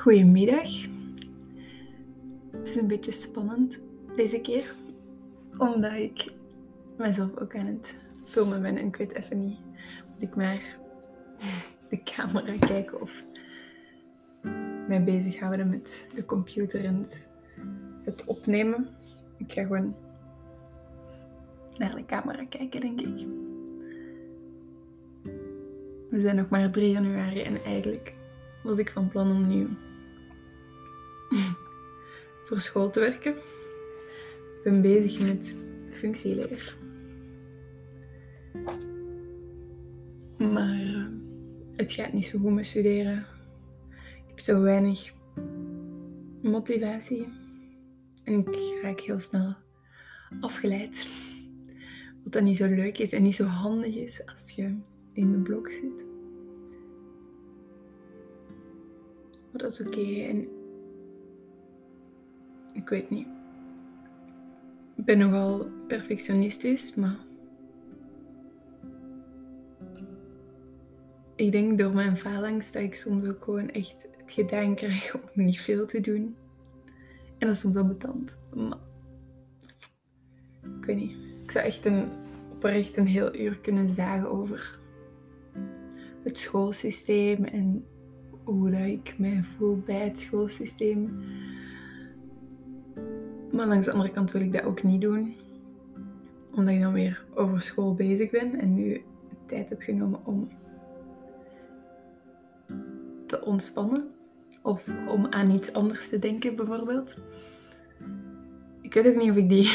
Goedemiddag. Het is een beetje spannend deze keer, omdat ik mezelf ook aan het filmen ben en ik weet even niet of ik maar de camera kijk of mij bezighouden met de computer en het, opnemen. Ik ga gewoon naar de camera kijken, denk ik. We zijn nog maar 3 januari en eigenlijk was ik van plan om nu voor school te werken. Ik ben bezig met functieleer. Maar uh, het gaat niet zo goed met studeren. Ik heb zo weinig motivatie. En ik raak heel snel afgeleid. Wat dan niet zo leuk is en niet zo handig is als je in de blok zit. Maar dat is oké. En ik weet niet. Ik ben nogal perfectionistisch, maar ik denk door mijn phalanx dat ik soms ook gewoon echt het gedaan krijg om niet veel te doen. En dat is soms wel betant. Maar ik weet niet. Ik zou echt een, oprecht een heel uur kunnen zagen over het schoolsysteem en hoe dat ik mij voel bij het schoolsysteem. Maar langs de andere kant wil ik dat ook niet doen. Omdat ik dan weer over school bezig ben en nu tijd heb genomen om te ontspannen. Of om aan iets anders te denken bijvoorbeeld. Ik weet ook niet of ik die,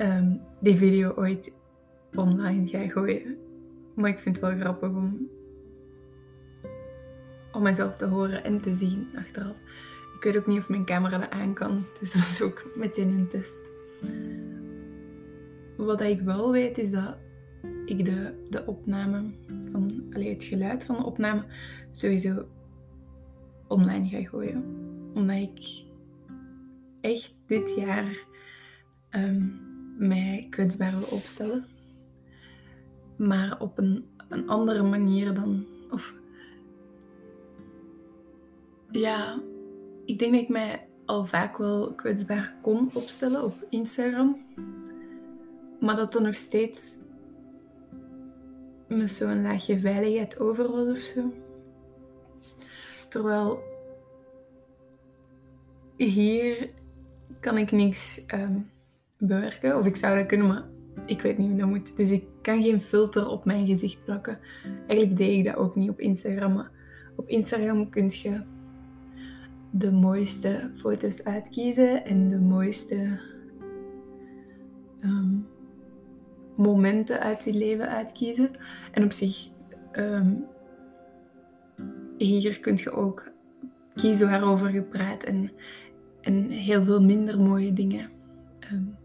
um, die video ooit online ga gooien. Maar ik vind het wel grappig om om mezelf te horen en te zien achteraf. Ik weet ook niet of mijn camera dat aan kan, dus dat is ook meteen een test. Wat ik wel weet is dat ik de, de opname van, alleen het geluid van de opname sowieso online ga gooien. Omdat ik echt dit jaar um, mij kwetsbaar wil opstellen. Maar op een, een andere manier dan, of ja, ik denk dat ik mij al vaak wel kwetsbaar kon opstellen op Instagram. Maar dat er nog steeds met zo'n laagje veiligheid over was of zo. Terwijl hier kan ik niks um, bewerken. Of ik zou dat kunnen, maar ik weet niet hoe dat moet. Dus ik kan geen filter op mijn gezicht plakken. Eigenlijk deed ik dat ook niet op Instagram. Maar op Instagram kun je de mooiste foto's uitkiezen en de mooiste um, momenten uit je leven uitkiezen. En op zich, um, hier kun je ook kiezen waarover je praat en, en heel veel minder mooie dingen um,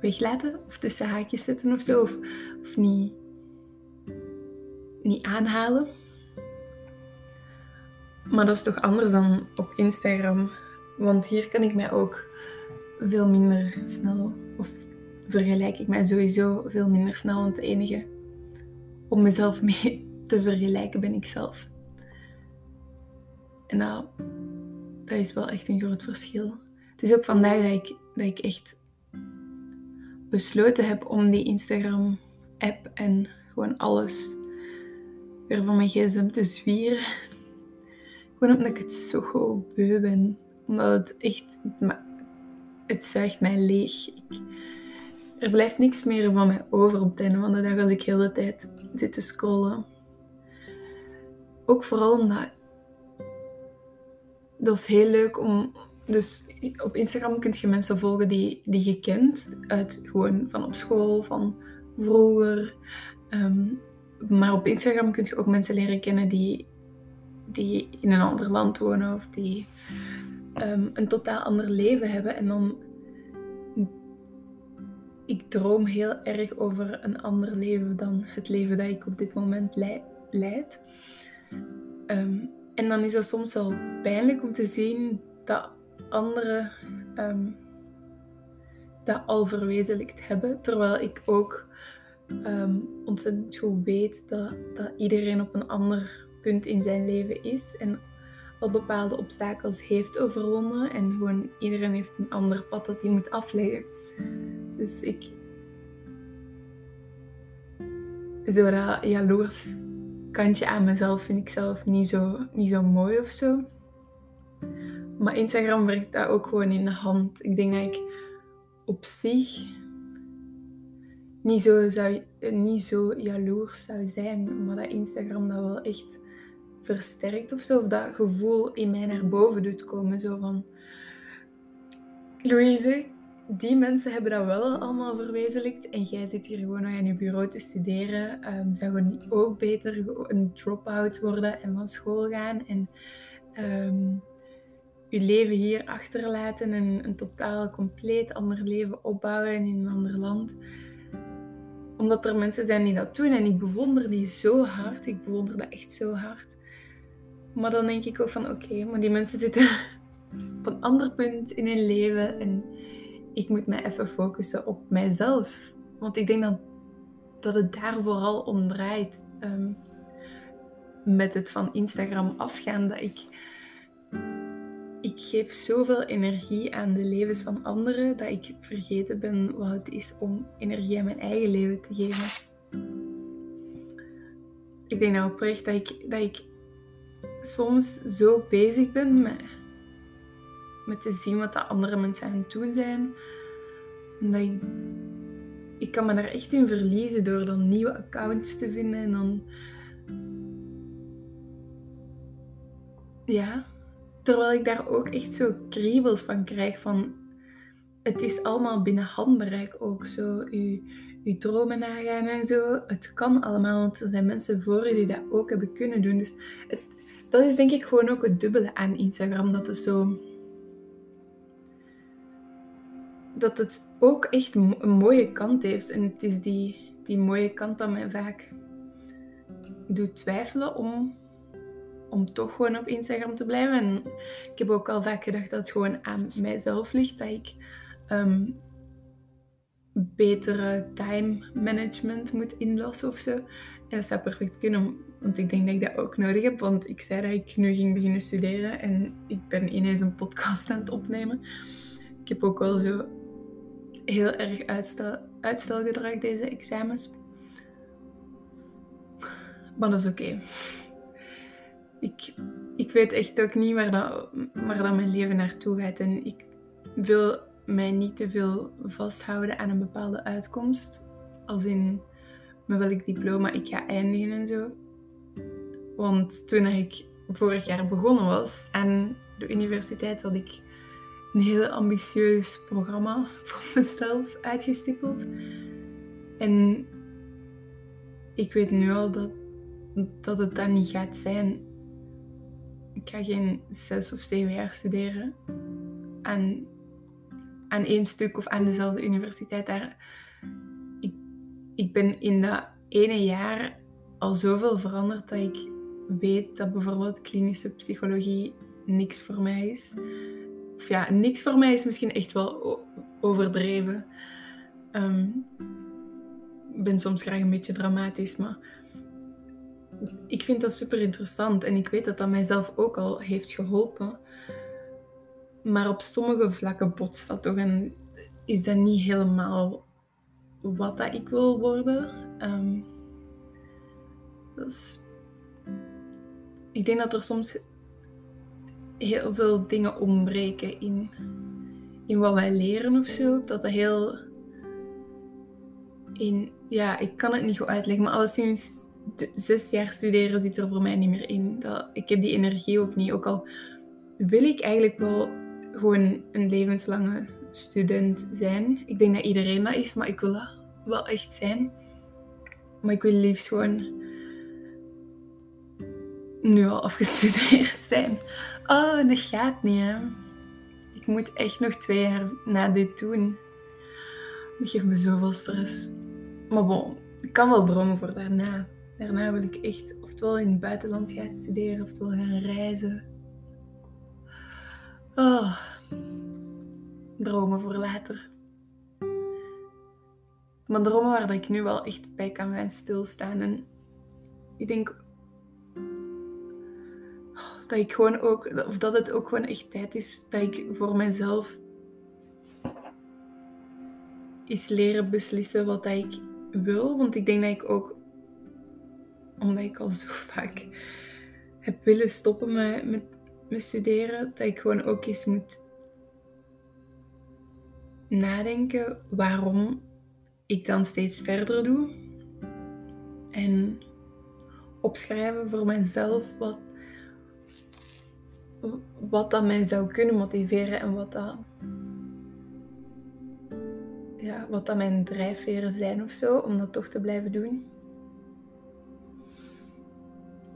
weglaten of tussen haakjes zetten of zo, of, of niet, niet aanhalen. Maar dat is toch anders dan op Instagram. Want hier kan ik mij ook veel minder snel, of vergelijk ik mij sowieso veel minder snel. Want de enige om mezelf mee te vergelijken ben ik zelf. En dat, dat is wel echt een groot verschil. Het is ook vandaag dat ik, dat ik echt besloten heb om die Instagram-app en gewoon alles weer van mijn gsm te zwieren. Gewoon omdat ik het zo beu ben. Omdat het echt... Het zuigt mij leeg. Er blijft niks meer van mij over op het einde van de dag als ik de hele tijd zit te scrollen. Ook vooral omdat... Dat is heel leuk om... Dus op Instagram kun je mensen volgen die, die je kent. Uit gewoon van op school, van vroeger. Ehm, maar op Instagram kun je ook mensen leren kennen die die in een ander land wonen of die um, een totaal ander leven hebben. En dan. Ik droom heel erg over een ander leven dan het leven dat ik op dit moment leid. Um, en dan is dat soms wel pijnlijk om te zien dat anderen um, dat al verwezenlijkt hebben. Terwijl ik ook ontzettend goed weet dat, dat iedereen op een ander punt in zijn leven is en al bepaalde obstakels heeft overwonnen. En gewoon iedereen heeft een ander pad dat hij moet afleggen. Dus ik. Zo dat jaloers kantje aan mezelf vind ik zelf niet zo, niet zo mooi of zo. Maar Instagram werkt daar ook gewoon in de hand. Ik denk dat ik op zich niet zo, zou, niet zo jaloers zou zijn, maar dat Instagram dat wel echt versterkt of zo. Of dat gevoel in mij naar boven doet komen. Zo van, Louise, die mensen hebben dat wel allemaal verwezenlijkt en jij zit hier gewoon nog aan je bureau te studeren. Um, zou je niet ook beter een drop-out worden en van school gaan en um, je leven hier achterlaten en een totaal compleet ander leven opbouwen in een ander land? Omdat er mensen zijn die dat doen en ik bewonder die zo hard. Ik bewonder dat echt zo hard. Maar dan denk ik ook van oké, maar die mensen zitten op een ander punt in hun leven en ik moet mij even focussen op mijzelf. Want ik denk dat, dat het daar vooral om draait. Ehm, met het van Instagram afgaan, dat ik, ik geef zoveel energie aan de levens van anderen, dat ik vergeten ben wat het is om energie aan mijn eigen leven te geven. Ik denk nou oprecht dat ik, dat ik soms zo bezig ben met met te zien wat de andere mensen aan het doen zijn. dat ik, ik kan me daar echt in verliezen door dan nieuwe accounts te vinden en dan. Ja, terwijl ik daar ook echt zo kriebels van krijg van. Het is allemaal binnen handbereik ook zo. Je, je dromen nagaan en zo. Het kan allemaal, want er zijn mensen voor je die dat ook hebben kunnen doen. Dus het, dat is denk ik gewoon ook het dubbele aan Instagram. Dat het zo dat het ook echt een mooie kant heeft. En het is die, die mooie kant dat mij vaak doet twijfelen om, om toch gewoon op Instagram te blijven. En ik heb ook al vaak gedacht dat het gewoon aan mijzelf ligt. Dat ik um, betere time management moet inlossen of zo. En dat zou perfect kunnen, want ik denk dat ik dat ook nodig heb. Want ik zei dat ik nu ging beginnen studeren en ik ben ineens een podcast aan het opnemen. Ik heb ook wel zo heel erg uitstel, uitstelgedrag, deze examens. Maar dat is oké. Ik, ik weet echt ook niet waar, dat, waar dat mijn leven naartoe gaat. En ik wil mij niet te veel vasthouden aan een bepaalde uitkomst. Als in met welk diploma ik ga eindigen en zo. Want toen ik vorig jaar begonnen was aan de universiteit, had ik een heel ambitieus programma voor mezelf uitgestippeld. En ik weet nu al dat, dat het dan niet gaat zijn. Ik ga geen zes of zeven jaar studeren aan, aan één stuk of aan dezelfde universiteit. Daar, ik, ik ben in dat ene jaar al zoveel veranderd dat ik weet dat bijvoorbeeld klinische psychologie niks voor mij is of ja, niks voor mij is misschien echt wel overdreven. Ehm, ik ben soms graag een beetje dramatisch, maar ik vind dat super interessant en ik weet dat dat mijzelf ook al heeft geholpen. Maar op sommige vlakken botst dat toch en is dat niet helemaal wat dat ik wil worden. Um, dus ik denk dat er soms heel veel dingen ontbreken in, in wat wij leren of zo. Dat dat heel. In, ja, ik kan het niet goed uitleggen, maar alleszins zes jaar studeren zit er voor mij niet meer in. Dat, ik heb die energie ook niet. Ook al wil ik eigenlijk wel gewoon een levenslange student zijn. Ik denk dat iedereen dat is, maar ik wil wel echt zijn. Maar ik wil liefst gewoon nu al afgestudeerd zijn. Oh, dat gaat niet, hè. Ik moet echt nog twee jaar na dit doen. Dat geeft me zoveel stress. Maar bon, ik kan wel dromen voor daarna. Daarna wil ik echt oftewel in het buitenland gaan studeren, oftewel gaan reizen. Oh, dromen voor later. Maar dromen waar ik nu wel echt bij kan gaan stilstaan. En ik denk dat ik gewoon ook, of dat het ook gewoon echt tijd is dat ik voor mezelf is leren beslissen wat ik wil. Want ik denk dat ik ook, omdat ik al zo vaak heb willen stoppen met, met, met studeren, dat ik gewoon ook eens moet nadenken waarom ik dan steeds verder doe. En opschrijven voor mezelf wat, wat dat mij zou kunnen motiveren en wat dat, ja, wat dat mijn drijfveren zijn of zo, om dat toch te blijven doen.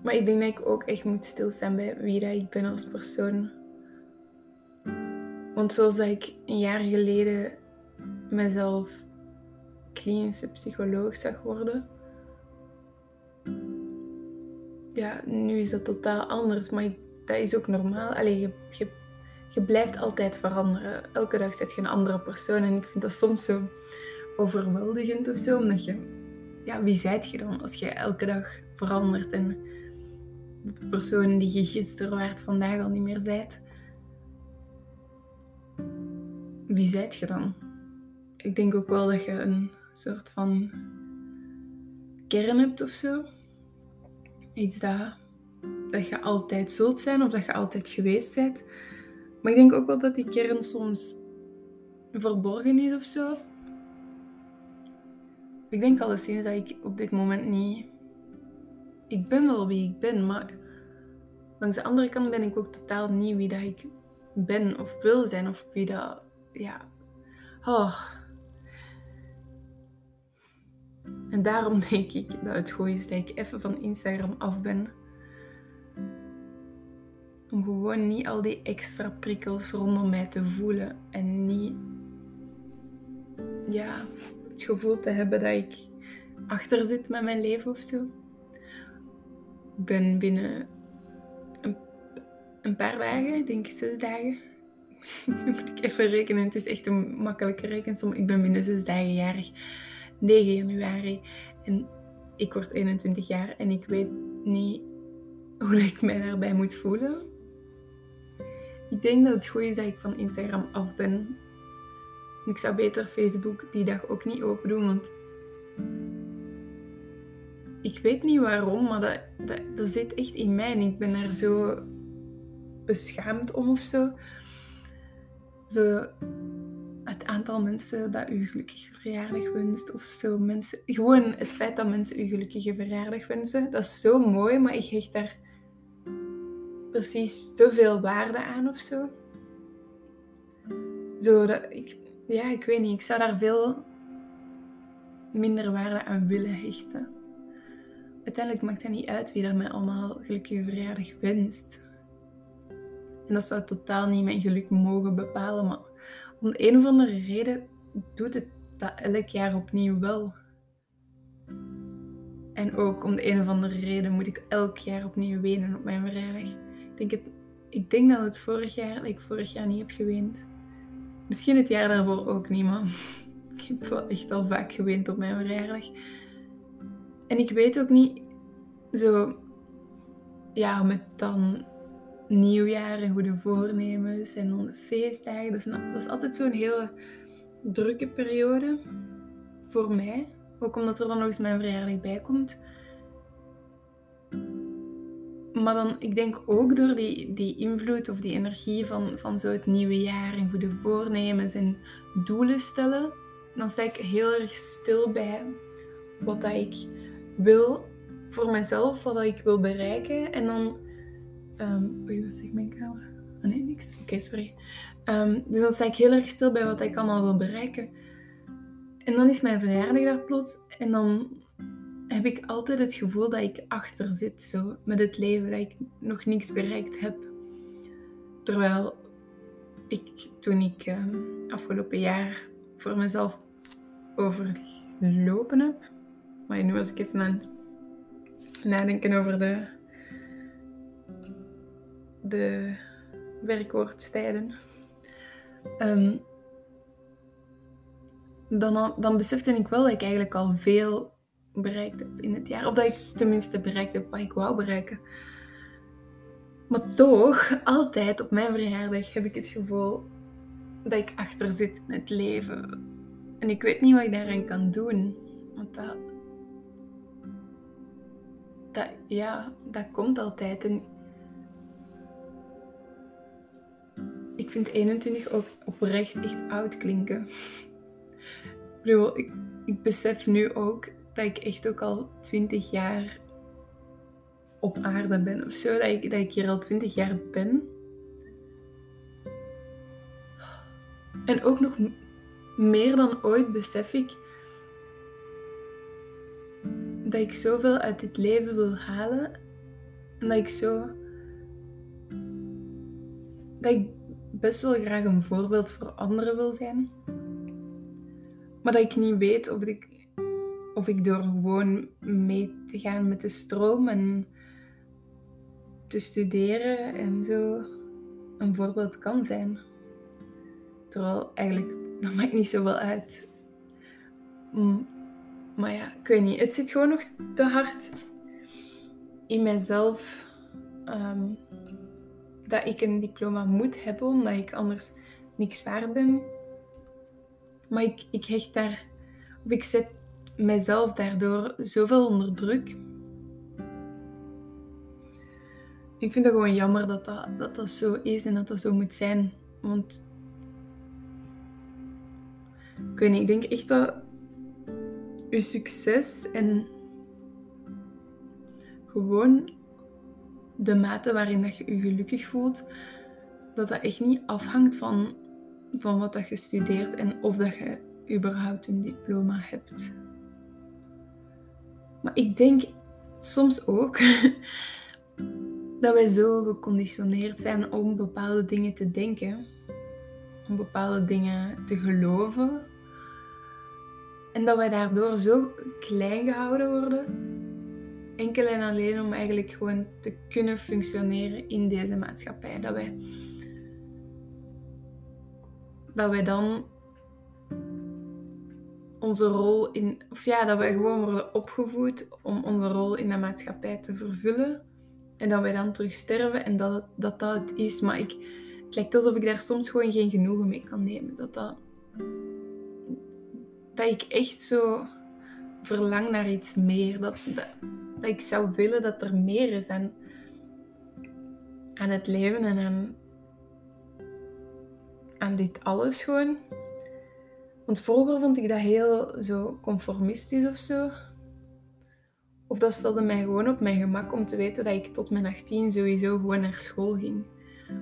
Maar ik denk dat ik ook echt moet stilstaan bij wie dat ik ben als persoon. Want zoals ik een jaar geleden mezelf klinische psycholoog zag worden, ja, nu is dat totaal anders. Maar dat is ook normaal. Allee, je, je, je blijft altijd veranderen. Elke dag zit je een andere persoon. En ik vind dat soms zo overweldigend of zo. Omdat je, ja, wie zijt je dan als je elke dag verandert en de persoon die je gisteren waard vandaag al niet meer zijt? Wie zijt je dan? Ik denk ook wel dat je een soort van kern hebt of zo. Iets dat, dat je altijd zult zijn of dat je altijd geweest bent. Maar ik denk ook wel dat die kern soms verborgen is of zo. Ik denk alleszins dat ik op dit moment niet. Ik ben wel wie ik ben, maar langs de andere kant ben ik ook totaal niet wie dat ik ben of wil zijn of wie dat. Ja. Oh. En daarom denk ik dat het goed is dat ik even van Instagram af ben. Om gewoon niet al die extra prikkels rondom mij te voelen. En niet ja, het gevoel te hebben dat ik achter zit met mijn leven of zo. Ik ben binnen een, paar dagen, ik denk zes dagen. moet ik even rekenen. Het is echt een makkelijke rekensom. Ik ben binnen zes dagen jarig. 9 januari. En ik word 21 jaar en ik weet niet hoe ik mij daarbij moet voelen. Ik denk dat het goed is dat ik van Instagram af ben. Ik zou beter Facebook die dag ook niet open doen, want ik weet niet waarom, maar dat, dat, zit echt in mij en ik ben daar zo beschaamd om of zo. Zo het aantal mensen dat u gelukkige verjaardag wenst of zo. Mensen, gewoon het feit dat mensen u gelukkige verjaardag wensen, dat is zo mooi, maar ik hecht daar precies te veel waarde aan of zo. Zo dat ik, ja, ik weet niet, ik zou daar veel minder waarde aan willen hechten. Uiteindelijk maakt het niet uit wie er mij allemaal gelukkige verjaardag wenst. En dat zou totaal niet mijn geluk mogen bepalen, maar om de een of andere reden doet het dat elk jaar opnieuw wel. En ook om de een of andere reden moet ik elk jaar opnieuw wenen op mijn verjaardag. Ik denk, dat het vorig jaar, dat ik vorig jaar niet heb geweend. Misschien het jaar daarvoor ook niet, maar ik heb wel echt al vaak geweend op mijn verjaardag. En ik weet ook niet, zo, ja, met dan nieuwjaar en goede voornemens en dan de feestdagen. Dat is, dat is altijd zo'n hele drukke periode voor mij. Ook omdat er dan nog eens mijn verjaardag bij komt. Maar dan, ik denk ook door die, die invloed of die energie van, van zo het nieuwe jaar en goede voornemens en doelen stellen, dan sta ik heel erg stil bij wat dat ik wil voor mezelf, wat ik wil bereiken. En dan Um, wat zegt mijn camera? Oh nee, niks. Oké, sorry. Ehm, dus dan sta ik heel erg stil bij wat ik allemaal wil bereiken. En dan is mijn verjaardag daar plots. En dan heb ik altijd het gevoel dat ik achter zit zo, met het leven. Dat ik nog niks bereikt heb. Terwijl ik toen ik um, afgelopen jaar voor mezelf overlopen heb. Maar nu was ik even aan het nadenken over de de werkwoordstijden. Um, dan, dan besefte ik wel dat ik eigenlijk al veel bereikt heb in het jaar. Of dat ik tenminste bereikt heb wat ik wou bereiken. Maar toch, altijd op mijn verjaardag heb ik het gevoel dat ik achter zit met het leven. En ik weet niet wat ik daaraan kan doen. Want dat, dat, ja, dat komt altijd. En ik vind 21 ook oprecht echt oud klinken. Ik bedoel, ik, ik besef nu ook dat ik echt ook al 20 jaar op aarde ben of zo. Dat ik, dat ik hier al 20 jaar ben. En ook nog meer dan ooit besef ik dat ik zoveel uit dit leven wil halen. En dat ik zo. Dat ik best wel graag een voorbeeld voor anderen wil zijn. Maar dat ik niet weet of ik, of ik door gewoon mee te gaan met de stroom en te studeren en zo een voorbeeld kan zijn. Terwijl eigenlijk, dat maakt niet zoveel uit. Maar ja, ik weet niet. Het zit gewoon nog te hard in mijzelf ehm, dat ik een diploma moet hebben, omdat ik anders niks waard ben. Maar ik, ik hecht daar, of ik zet mijzelf daardoor zoveel onder druk. Ik vind het gewoon jammer dat dat, dat zo is en dat dat zo moet zijn. Want ik weet niet, ik denk echt dat je succes en gewoon de mate waarin dat je je gelukkig voelt, dat dat echt niet afhangt van, van wat dat je studeert en of dat je überhaupt een diploma hebt. Maar ik denk soms ook dat wij zo geconditioneerd zijn om bepaalde dingen te denken, om bepaalde dingen te geloven, en dat wij daardoor zo klein gehouden worden. Enkel en alleen om eigenlijk gewoon te kunnen functioneren in deze maatschappij. Dat wij, dat wij dan onze rol in. Of ja, dat wij gewoon worden opgevoed om onze rol in de maatschappij te vervullen. En dat wij dan terug sterven en dat dat, dat het is. Maar ik, het lijkt alsof ik daar soms gewoon geen genoegen mee kan nemen. Dat dat dat ik echt zo verlang naar iets meer. Dat, dat, ik zou willen dat er meer is aan, aan het leven en aan, aan dit alles gewoon. Want vroeger vond ik dat heel zo conformistisch of zo. Of dat stelde mij gewoon op mijn gemak om te weten dat ik tot mijn 18 sowieso gewoon naar school ging.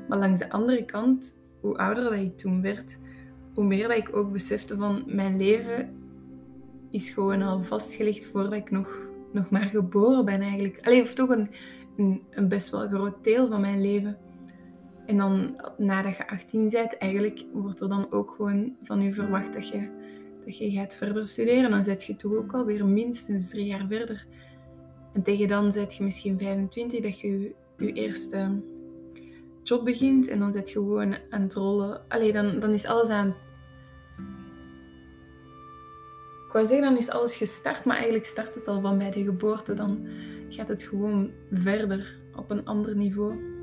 Maar langs de andere kant, hoe ouder dat ik toen werd, hoe meer dat ik ook besefte van mijn leven is gewoon al vastgelegd voordat ik nog, nog maar geboren ben eigenlijk. Alleen of toch een, een, een, best wel groot deel van mijn leven. En dan nadat je 18 bent, eigenlijk wordt er dan ook gewoon van je verwacht dat je, dat je gaat verder studeren. Dan zet je toch ook alweer minstens drie jaar verder. En tegen dan zet je misschien 25 dat je je eerste job begint. En dan zet je gewoon aan het rollen. Allee, dan, dan is alles aan ik wou zeggen, dan is alles gestart, maar eigenlijk start het al van bij de geboorte. Dan gaat het gewoon verder op een ander niveau.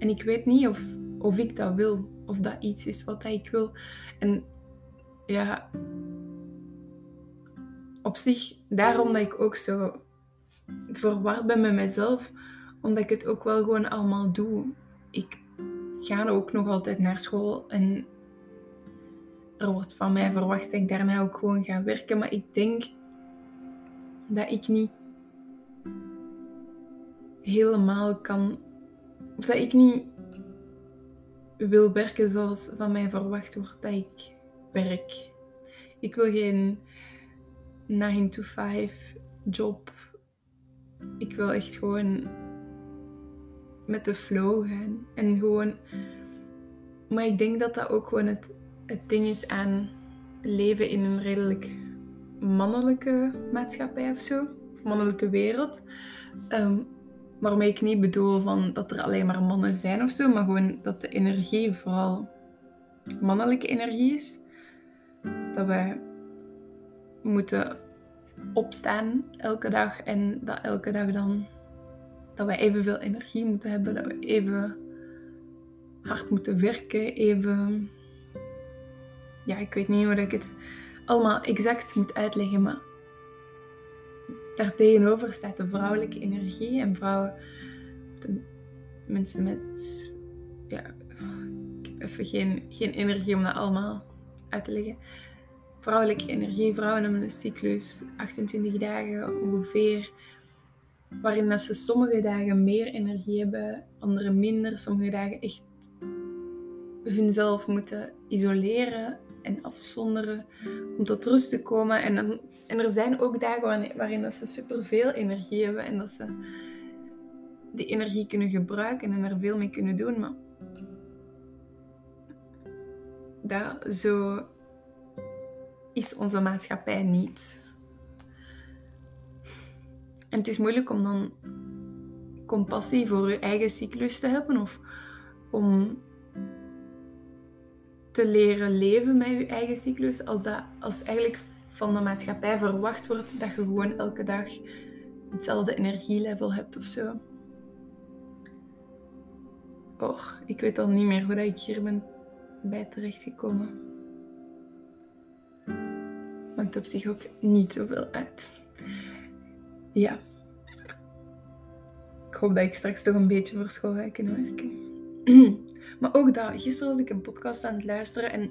En ik weet niet of, of ik dat wil, of dat iets is wat ik wil. En ja, op zich, daarom dat ik ook zo verward ben met mezelf, omdat ik het ook wel gewoon allemaal doe. Ik ga ook nog altijd naar school en er wordt van mij verwacht dat ik daarna ook gewoon ga werken. Maar ik denk dat ik niet helemaal kan. Of dat ik niet wil werken zoals van mij verwacht wordt dat ik werk. Ik wil geen 9 to 5 job. Ik wil echt gewoon met de flow gaan. En gewoon. Maar ik denk dat dat ook gewoon het het ding is aan leven in een redelijk mannelijke maatschappij of zo, of mannelijke wereld. Um, waarmee ik niet bedoel van dat er alleen maar mannen zijn of zo, maar gewoon dat de energie vooral mannelijke energie is. Dat wij moeten opstaan elke dag en dat elke dag dan dat wij evenveel energie moeten hebben, dat we even hard moeten werken, even. Ja, ik weet niet hoe ik het allemaal exact moet uitleggen, maar daartegenover staat de vrouwelijke energie en vrouwen, mensen met. Ja, ik heb even geen, geen energie om dat allemaal uit te leggen. Vrouwelijke energie, vrouwen hebben een cyclus, 28 dagen ongeveer waarin dat ze sommige dagen meer energie hebben, andere minder. Sommige dagen echt hunzelf moeten isoleren en afzonderen om tot rust te komen. En, dan, en er zijn ook dagen waarin, dat ze superveel energie hebben en dat ze die energie kunnen gebruiken en er veel mee kunnen doen. Maar dat, zo is onze maatschappij niet. En het is moeilijk om dan compassie voor je eigen cyclus te hebben of om te leren leven met je eigen cyclus als, dat, als eigenlijk van de maatschappij verwacht wordt dat je gewoon elke dag hetzelfde energielevel hebt of zo. Oh, ik weet al niet meer hoe ik hier ben bij terechtgekomen. Maakt op zich ook niet zoveel uit. Ja. Ik hoop dat ik straks toch een beetje voor school ga kunnen werken. maar ook dat, gisteren was ik een podcast aan het luisteren en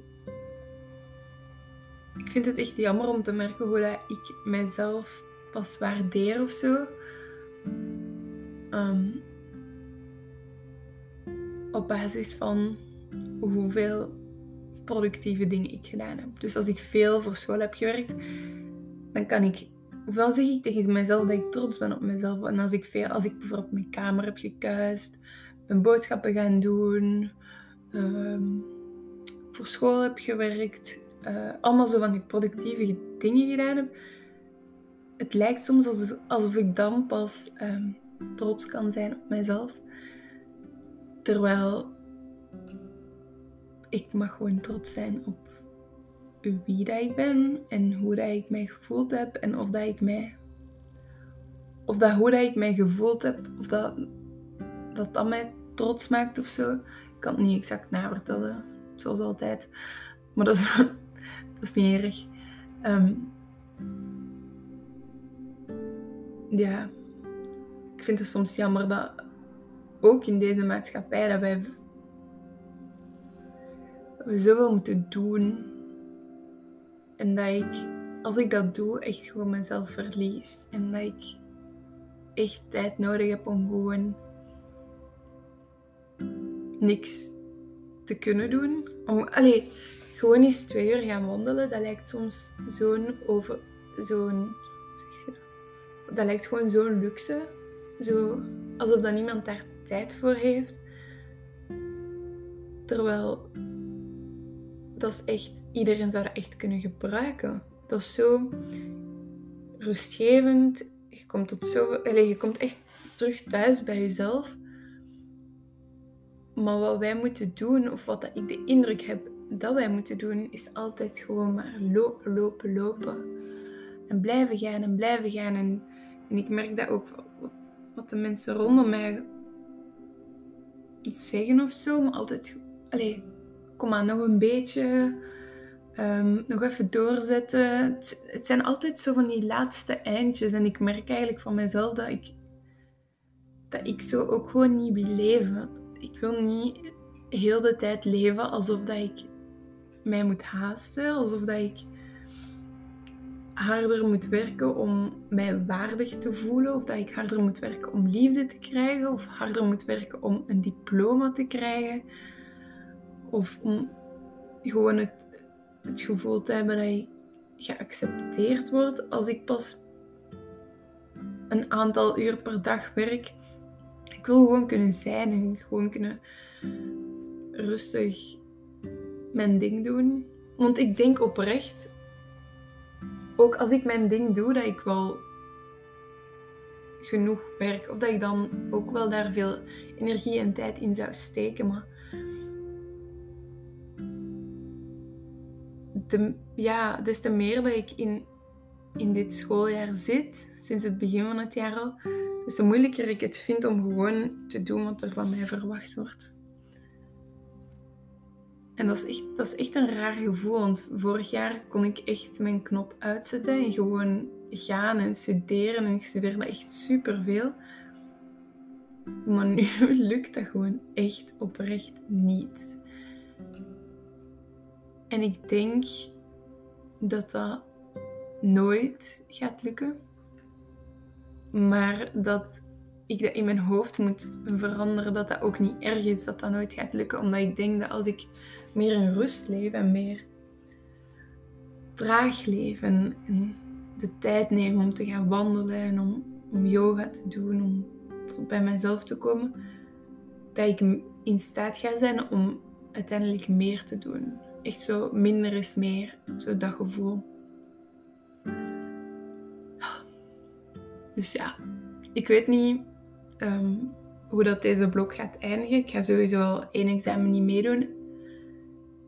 ik vind het echt jammer om te merken hoe dat ik mijzelf pas waardeer of zo. Ehm, op basis van hoeveel productieve dingen ik gedaan heb. Dus als ik veel voor school heb gewerkt, dan kan ik ofwel zeg ik tegen mezelf dat ik trots ben op mezelf. En als ik, veel, als ik bijvoorbeeld mijn kamer heb gekuist, mijn boodschappen gaan doen, ehm, voor school heb gewerkt, uh, allemaal zo van productieve dingen gedaan heb. Het lijkt soms alsof ik dan pas um, trots kan zijn op mezelf. Terwijl ik mag gewoon trots zijn op wie ik ben en hoe dat ik mij gevoeld heb en of dat ik mij of dat hoe dat ik mij gevoeld heb of dat dat, dat mij trots maakt of zo. Ik kan het niet exact navertellen, zoals altijd. Maar dat is, dat is niet erg. Ehm, ja, ik vind het soms jammer dat ook in deze maatschappij dat wij we zoveel moeten doen en dat ik, als ik dat doe, echt gewoon mezelf verlies. En dat ik echt tijd nodig heb om gewoon niks te kunnen doen. Om, allez, gewoon eens twee uur gaan wandelen, dat lijkt soms zo'n over... Zo'n... Dat? dat lijkt gewoon zo'n luxe. Zo, alsof dat niemand daar tijd voor heeft. Terwijl dat is echt, iedereen zou dat echt kunnen gebruiken. Dat is zo rustgevend. Je komt, tot zo, allez, je komt echt terug thuis bij jezelf. Maar wat wij moeten doen, of wat ik de indruk heb dat wij moeten doen, is altijd gewoon maar lopen, lopen, lopen. En blijven gaan en blijven gaan. En, en ik merk dat ook wat de mensen rondom mij zeggen of zo, maar altijd, allez, kom maar, nog een beetje. Um, nog even doorzetten. Het, het, zijn altijd zo van die laatste eindjes. En ik merk eigenlijk van mezelf dat ik, dat ik zo ook gewoon niet wil leven. Ik wil niet heel de tijd leven alsof dat ik mij moet haasten. Alsof dat ik harder moet werken om mij waardig te voelen. Of dat ik harder moet werken om liefde te krijgen. Of harder moet werken om een diploma te krijgen. Of om gewoon het, het gevoel te hebben dat je geaccepteerd wordt als ik pas een aantal uur per dag werk. Wil gewoon kunnen zijn en gewoon kunnen rustig mijn ding doen. Want ik denk oprecht, ook als ik mijn ding doe, dat ik wel genoeg werk. Of dat ik dan ook wel daar veel energie en tijd in zou steken. Maar de, ja, des te meer dat ik in, in dit schooljaar zit, sinds het begin van het jaar al, Dus hoe moeilijker ik het vind om gewoon te doen wat er van mij verwacht wordt. En dat is, echt, dat is echt een raar gevoel, want vorig jaar kon ik echt mijn knop uitzetten en gewoon gaan en studeren. En ik studeerde echt superveel. Maar nu lukt dat gewoon echt oprecht niet. En ik denk dat dat nooit gaat lukken. Maar dat ik dat in mijn hoofd moet veranderen, dat dat ook niet erg is dat dat nooit gaat lukken. Omdat ik denk dat als ik meer in rust leef en meer traag leef en, de tijd neem om te gaan wandelen en om, yoga te doen, om tot bij mezelf te komen, dat ik in staat ga zijn om uiteindelijk meer te doen. Echt zo minder is meer, zo dat gevoel. Dus ja, ik weet niet ehm, hoe dat deze blok gaat eindigen. Ik ga sowieso al één examen niet meedoen.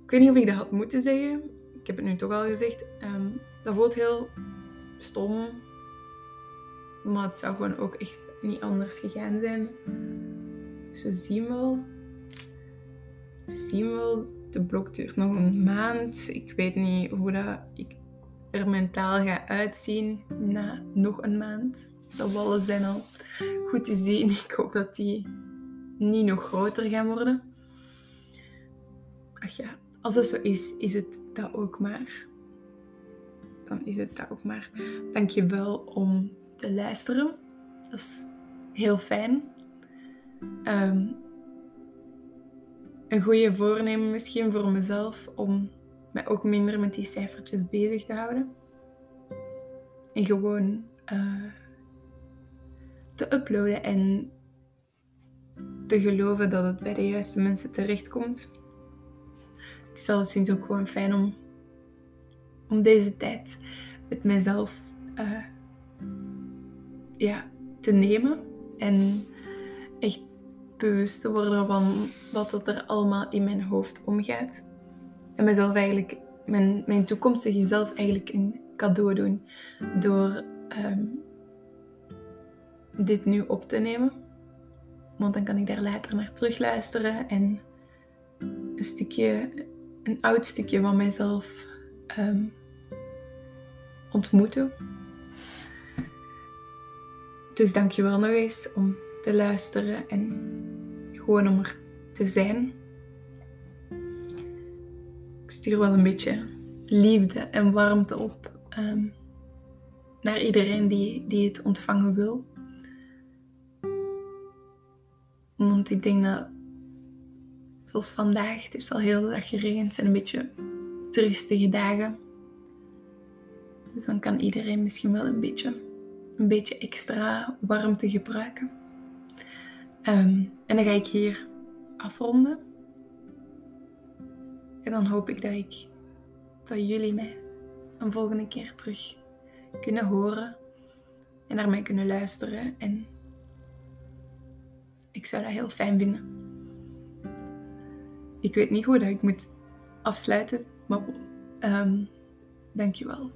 Ik weet niet of ik dat had moeten zeggen. Ik heb het nu toch al gezegd. Ehm, dat voelt heel stom. Maar het zou gewoon ook echt niet anders gegaan zijn. Zo zien we. Zien we wel. De blok duurt nog een maand. Ik weet niet hoe dat ik er mentaal ga uitzien na nog een maand. De wallen zijn al goed te zien. Ik hoop dat die niet nog groter gaan worden. Ach ja, als het zo is, is het dat ook maar. Dan is het dat ook maar. Dank je wel om te luisteren. Dat is heel fijn. Ehm, een goede voornemen misschien voor mezelf om mij ook minder met die cijfertjes bezig te houden. En gewoon uh, te uploaden en te geloven dat het bij de juiste mensen terechtkomt. Het is alleszins ook gewoon fijn om, om deze tijd met mezelf uh, ja, te nemen en echt bewust te worden van wat er allemaal in mijn hoofd omgaat. En mezelf eigenlijk, mijn, mijn toekomstige zelf eigenlijk een cadeau doen door um, dit nu op te nemen. Want dan kan ik daar later naar terugluisteren en een stukje, een oud stukje van mijzelf um, ontmoeten. Dus dank je wel nog eens om te luisteren en gewoon om er te zijn. Ik stuur wel een beetje liefde en warmte op um, naar iedereen die, die het ontvangen wil. Want ik denk dat, zoals vandaag, het heeft al heel de dag geregend, het zijn een beetje triestige dagen. Dus dan kan iedereen misschien wel een beetje, een beetje extra warmte gebruiken. Um, en dan ga ik hier afronden. En dan hoop ik dat ik dat jullie mij een volgende keer terug kunnen horen en naar mij kunnen luisteren. En ik zou dat heel fijn vinden. Ik weet niet hoe dat ik moet afsluiten, maar um, dankjewel.